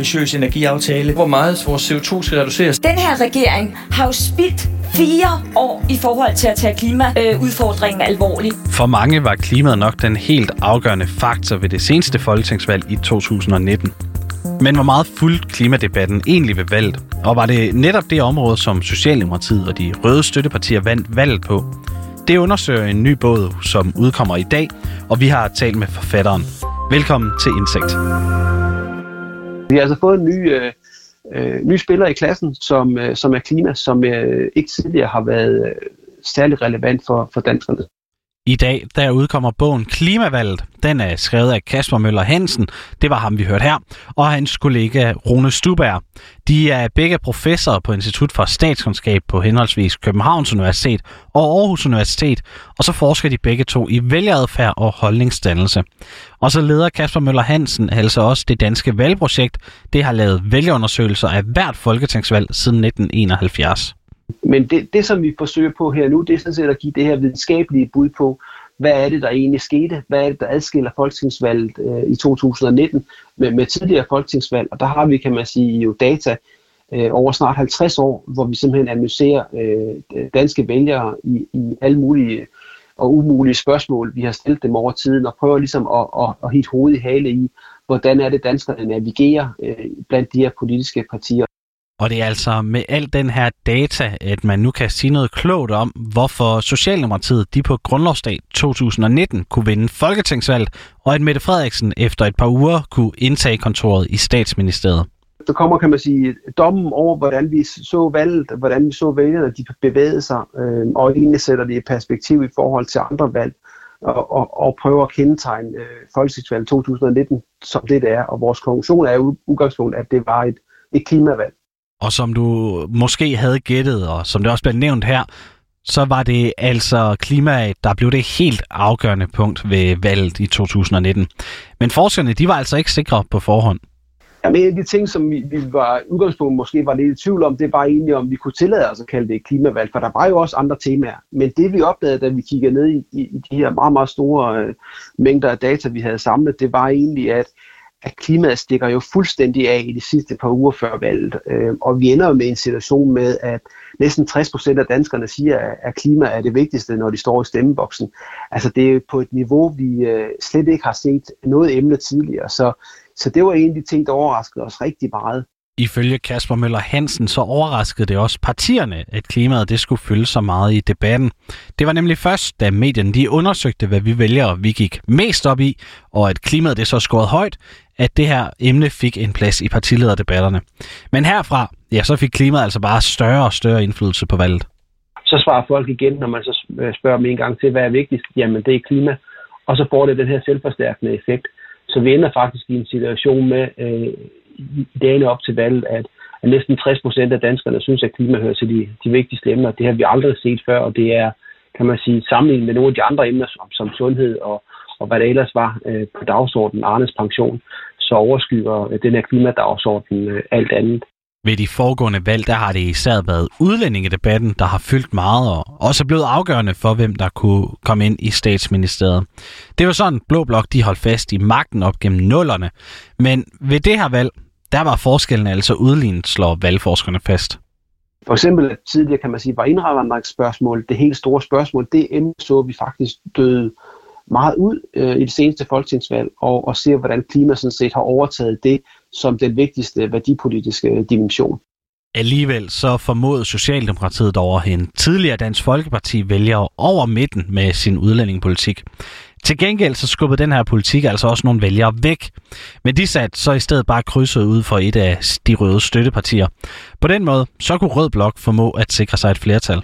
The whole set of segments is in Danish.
ambitiøs energiaftale, hvor meget vores CO2 skal reduceres. Den her regering har jo spildt fire år i forhold til at tage klimaudfordringen alvorligt. For mange var klimaet nok den helt afgørende faktor ved det seneste folketingsvalg i 2019. Men hvor meget fuldt klimadebatten egentlig ved valget? Og var det netop det område, som Socialdemokratiet og de røde støttepartier vandt valget på? Det undersøger en ny båd, som udkommer i dag, og vi har talt med forfatteren. Velkommen til Indsigt. Vi har altså fået en ny, øh, øh, ny spiller i klassen, som, øh, som er klima, som øh, ikke tidligere har været øh, særlig relevant for, for danskerne. I dag der udkommer bogen Klimavalget. Den er skrevet af Kasper Møller Hansen, det var ham vi hørte her, og hans kollega Rune Stuberg. De er begge professorer på Institut for Statskundskab på henholdsvis Københavns Universitet og Aarhus Universitet, og så forsker de begge to i vælgeradfærd og holdningsdannelse. Og så leder Kasper Møller Hansen altså også det danske valgprojekt. Det har lavet vælgerundersøgelser af hvert folketingsvalg siden 1971. Men det, det, som vi forsøger på her nu, det er sådan set at give det her videnskabelige bud på, hvad er det, der egentlig skete? Hvad er det, der adskiller folketingsvalget øh, i 2019 med, med tidligere folketingsvalg? Og der har vi, kan man sige, jo data øh, over snart 50 år, hvor vi simpelthen analyserer øh, danske vælgere i, i alle mulige øh, og umulige spørgsmål, vi har stillet dem over tiden, og prøver ligesom at, at, at hit hovedet i hale i, hvordan er det, danskerne navigerer øh, blandt de her politiske partier. Og det er altså med al den her data, at man nu kan sige noget klogt om, hvorfor Socialdemokratiet de på grundlovsdag 2019 kunne vinde folketingsvalget, og at Mette Frederiksen efter et par uger kunne indtage kontoret i statsministeriet. Der kommer, kan man sige, dommen over, hvordan vi så valget, hvordan vi så vælgerne, de bevægede sig, øh, og egentlig sætter det i perspektiv i forhold til andre valg, og, og, og prøver at kendetegne øh, folketingsvalget 2019 som det, det er. Og vores konklusion er jo udgangspunkt, at det var et, et klimavalg. Og som du måske havde gættet, og som det også blev nævnt her, så var det altså klimaet, der blev det helt afgørende punkt ved valget i 2019. Men forskerne, de var altså ikke sikre på forhånd. Jamen, en af de ting, som vi, vi var udgangspunkt måske var lidt i tvivl om, det var egentlig, om vi kunne tillade os at kalde det et klimavalg, for der var jo også andre temaer. Men det vi opdagede, da vi kiggede ned i, i, i de her meget, meget store øh, mængder af data, vi havde samlet, det var egentlig, at at klimaet stikker jo fuldstændig af i de sidste par uger før valget. Øh, og vi ender jo med en situation med, at næsten 60 procent af danskerne siger, at klima er det vigtigste, når de står i stemmeboksen. Altså det er på et niveau, vi øh, slet ikke har set noget emne tidligere. Så, så det var en af de ting, der overraskede os rigtig meget. Ifølge Kasper Møller Hansen, så overraskede det også partierne, at klimaet det skulle fylde så meget i debatten. Det var nemlig først, da medierne de undersøgte, hvad vi vælgere vi gik mest op i, og at klimaet det så scoret højt, at det her emne fik en plads i partilederdebatterne. Men herfra, ja, så fik klimaet altså bare større og større indflydelse på valget. Så svarer folk igen, når man så øh, spørger dem en gang til, hvad er vigtigst? Jamen, det er klima. Og så får det den her selvforstærkende effekt. Så vi ender faktisk i en situation med, øh, i dagene op til valget, at, at næsten 60 procent af danskerne synes, at klima hører til de, de vigtigste emner. Det har vi aldrig set før, og det er, kan man sige, sammenlignet med nogle af de andre emner, som, som sundhed og, og hvad der ellers var øh, på dagsordenen, Arnes pension, så overskygger øh, den her klimadagsorden øh, alt andet. Ved de foregående valg, der har det især været udlændingedebatten, der har fyldt meget og også er blevet afgørende for, hvem der kunne komme ind i statsministeriet. Det var sådan, Blå Blok de holdt fast i magten op gennem nullerne. Men ved det her valg, der var forskellen altså udlignet, slår valgforskerne fast. For eksempel tidligere kan man sige, var indvandringsspørgsmål det helt store spørgsmål. Det emne så vi faktisk døde meget ud øh, i det seneste folketingsvalg, og, og ser, hvordan klima sådan set har overtaget det som den vigtigste værdipolitiske dimension. Alligevel så formodede Socialdemokratiet dog en tidligere Dansk Folkeparti vælger over midten med sin udlændingepolitik. Til gengæld så skubbede den her politik altså også nogle vælgere væk. Men de satte så i stedet bare krydset ud for et af de røde støttepartier. På den måde så kunne Rød Blok formå at sikre sig et flertal.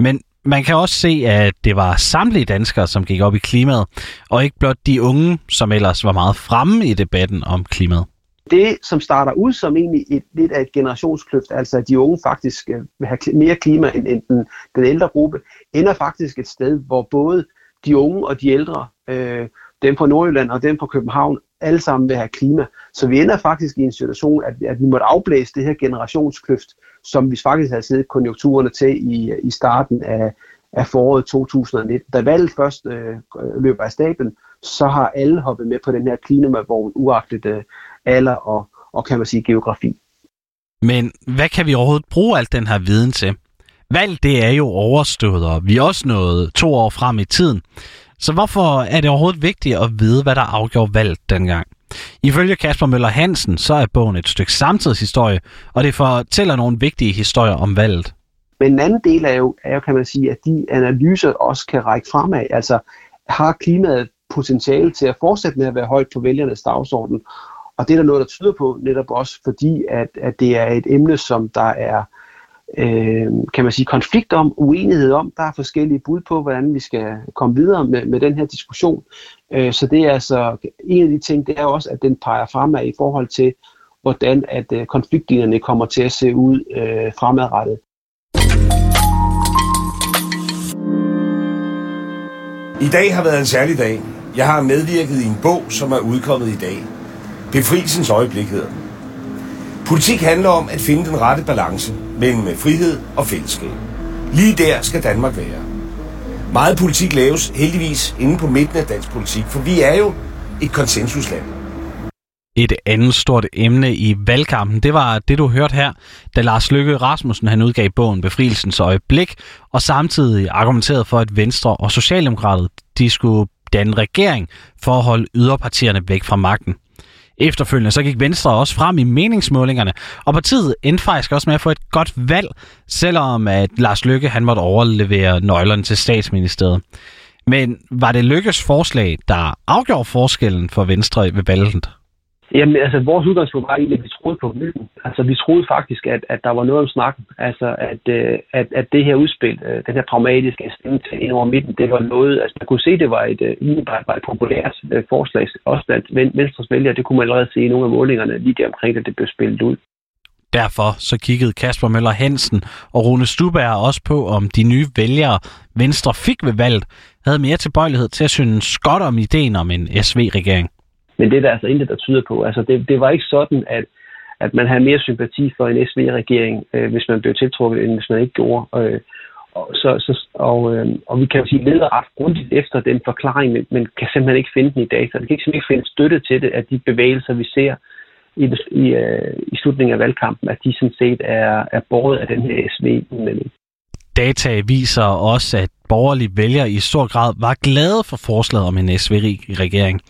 Men man kan også se, at det var samtlige danskere, som gik op i klimaet, og ikke blot de unge, som ellers var meget fremme i debatten om klimaet. Det, som starter ud som egentlig et, lidt af et generationskløft, altså at de unge faktisk øh, vil have mere klima end, end den, den ældre gruppe, ender faktisk et sted, hvor både de unge og de ældre, øh, dem fra Nordjylland og dem fra København, alle sammen vil have klima. Så vi ender faktisk i en situation, at, at vi måtte afblæse det her generationskløft, som vi faktisk havde set konjunkturerne til i, i starten af, af foråret 2019. Da valget først øh, løber af stablen, så har alle hoppet med på den her klimavogn, uagtet øh, alder og, og kan man sige geografi. Men hvad kan vi overhovedet bruge alt den her viden til? Valg, det er jo overstået, og vi er også nået to år frem i tiden. Så hvorfor er det overhovedet vigtigt at vide, hvad der afgjorde valget dengang? Ifølge Kasper Møller Hansen, så er bogen et stykke samtidshistorie, og det fortæller nogle vigtige historier om valget. Men en anden del er jo, er jo, kan man sige, at de analyser også kan række fremad. Altså, har klimaet potentiale til at fortsætte med at være højt på vælgernes dagsorden? Og det er der noget, der tyder på, netop også fordi, at, at det er et emne, som der er øh, kan man sige, konflikt om, uenighed om. Der er forskellige bud på, hvordan vi skal komme videre med, med den her diskussion. Øh, så det er altså en af de ting, det er også, at den peger fremad i forhold til, hvordan at øh, konfliktlinjerne kommer til at se ud øh, fremadrettet. I dag har været en særlig dag. Jeg har medvirket i en bog, som er udkommet i dag. Befrielsens øjeblik hedder den. Politik handler om at finde den rette balance mellem frihed og fællesskab. Lige der skal Danmark være. Meget politik laves heldigvis inde på midten af dansk politik, for vi er jo et konsensusland. Et andet stort emne i valgkampen, det var det, du hørte her, da Lars Løkke Rasmussen han udgav bogen Befrielsens øjeblik, og samtidig argumenterede for, at Venstre og Socialdemokratiet de skulle danne regering for at holde yderpartierne væk fra magten. Efterfølgende så gik Venstre også frem i meningsmålingerne, og partiet endte faktisk også med at få et godt valg, selvom at Lars Lykke han måtte overlevere nøglerne til statsministeriet. Men var det Lykkes forslag, der afgjorde forskellen for Venstre ved valget? Jamen, altså, vores udgangspunkt var egentlig, at vi troede på myten. Altså, vi troede faktisk, at, at der var noget om snakken. Altså, at, øh, at, at det her udspil, øh, den her pragmatiske stemning ind over midten, det var noget, altså, man kunne se, det var et, øh, var et populært øh, forslag, også blandt Venstres vælgere. Det kunne man allerede se i nogle af målingerne lige der omkring, at det blev spillet ud. Derfor så kiggede Kasper Møller Hansen og Rune Stuberg også på, om de nye vælgere, Venstre fik ved valget, havde mere tilbøjelighed til at synes godt om ideen om en SV-regering. Men det er der altså intet, der tyder på. Altså, det, det var ikke sådan, at, at man havde mere sympati for en SV-regering, øh, hvis man blev tiltrukket, end hvis man ikke gjorde. Øh, og, så, så, og, øh, og vi kan jo sige, leder ret grundigt efter den forklaring, men, men kan simpelthen ikke finde den i data. Vi kan simpelthen ikke finde støtte til det, at de bevægelser, vi ser i, i, øh, i slutningen af valgkampen, at de sådan set er, er båret af den her SV-udmelding. Data viser også, at borgerlige vælgere i stor grad var glade for forslaget om en SV-regering.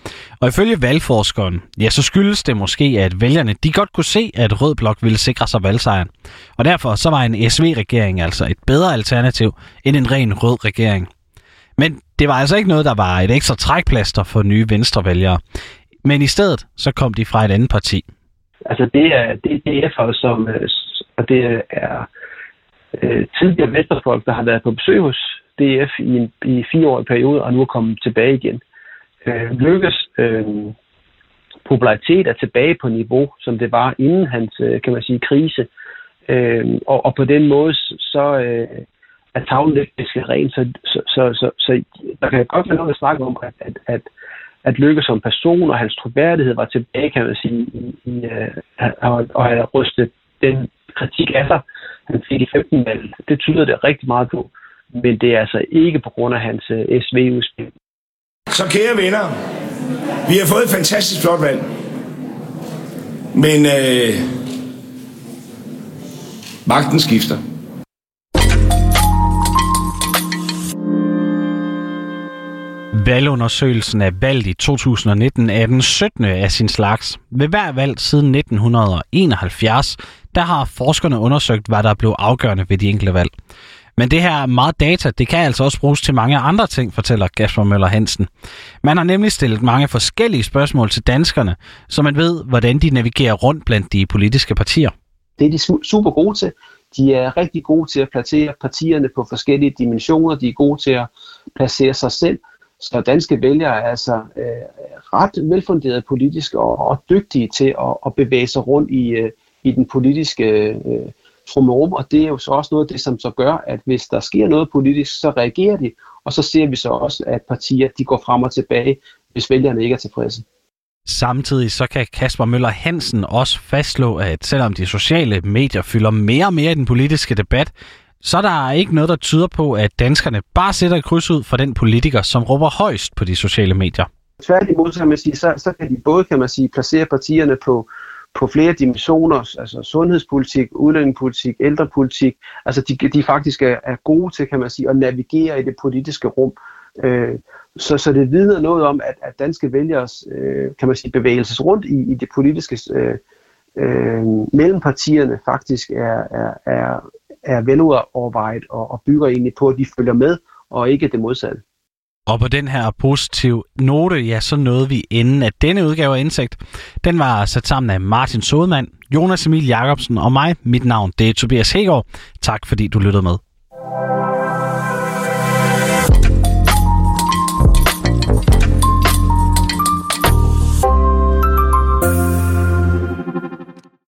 Og ifølge valgforskeren, ja, så skyldes det måske, at vælgerne de godt kunne se, at Rød Blok ville sikre sig valgsejren. Og derfor så var en SV-regering altså et bedre alternativ end en ren rød regering. Men det var altså ikke noget, der var et ekstra trækplaster for nye venstrevælgere. Men i stedet så kom de fra et andet parti. Altså det er, det er DF'er, som, øh, og det er øh, tidligere venstrefolk, der har været på besøg hos DF i en i fireårig periode, og nu er kommet tilbage igen. Øh, lykkes øh, popularitet er tilbage på niveau, som det var inden hans, øh, kan man sige, krise. Øh, og, og på den måde, så øh, er tavlen lidt ren, så, så, så, så, så der kan godt være noget at snakke om, at, at, at, at Lykke som person og hans troværdighed var tilbage, kan man sige, i, i, uh, og, og havde rystet den kritik af sig, han fik i 15 valg. Det tyder det rigtig meget på men det er altså ikke på grund af hans øh, SV-udspil. Så kære venner, vi har fået et fantastisk flot valg. Men øh, magten skifter. Valgundersøgelsen af valget i 2019 er den 17. af sin slags. Ved hver valg siden 1971, der har forskerne undersøgt, hvad der blev afgørende ved de enkelte valg. Men det her meget data, det kan altså også bruges til mange andre ting, fortæller Kasper Møller Hansen. Man har nemlig stillet mange forskellige spørgsmål til danskerne, så man ved, hvordan de navigerer rundt blandt de politiske partier. Det er de super gode til. De er rigtig gode til at placere partierne på forskellige dimensioner. De er gode til at placere sig selv. Så danske vælgere er altså øh, ret velfunderede politisk og, og dygtige til at, at bevæge sig rundt i, øh, i den politiske øh, trummerum, og det er jo så også noget af det, som så gør, at hvis der sker noget politisk, så reagerer de, og så ser vi så også, at partier de går frem og tilbage, hvis vælgerne ikke er tilfredse. Samtidig så kan Kasper Møller Hansen også fastslå, at selvom de sociale medier fylder mere og mere i den politiske debat, så er der ikke noget, der tyder på, at danskerne bare sætter et kryds ud for den politiker, som råber højst på de sociale medier. Tværtimod, kan man sige, så, så kan de både kan man sige, placere partierne på, på flere dimensioner, altså sundhedspolitik, udlændingepolitik, ældrepolitik, altså de, de faktisk er, er gode til, kan man sige, at navigere i det politiske rum. Øh, så, så det vidner noget om, at, at danske vælgere, øh, kan man sige, bevægelses rundt i, i det politiske øh, øh, mellem partierne faktisk er, er, er, er velovervejet og, og bygger egentlig på, at de følger med, og ikke det modsatte. Og på den her positive note, ja, så nåede vi inden at denne udgave af Indsigt. Den var sat sammen af Martin Sodemann, Jonas Emil Jacobsen og mig. Mit navn det er Tobias Hegård. Tak fordi du lyttede med.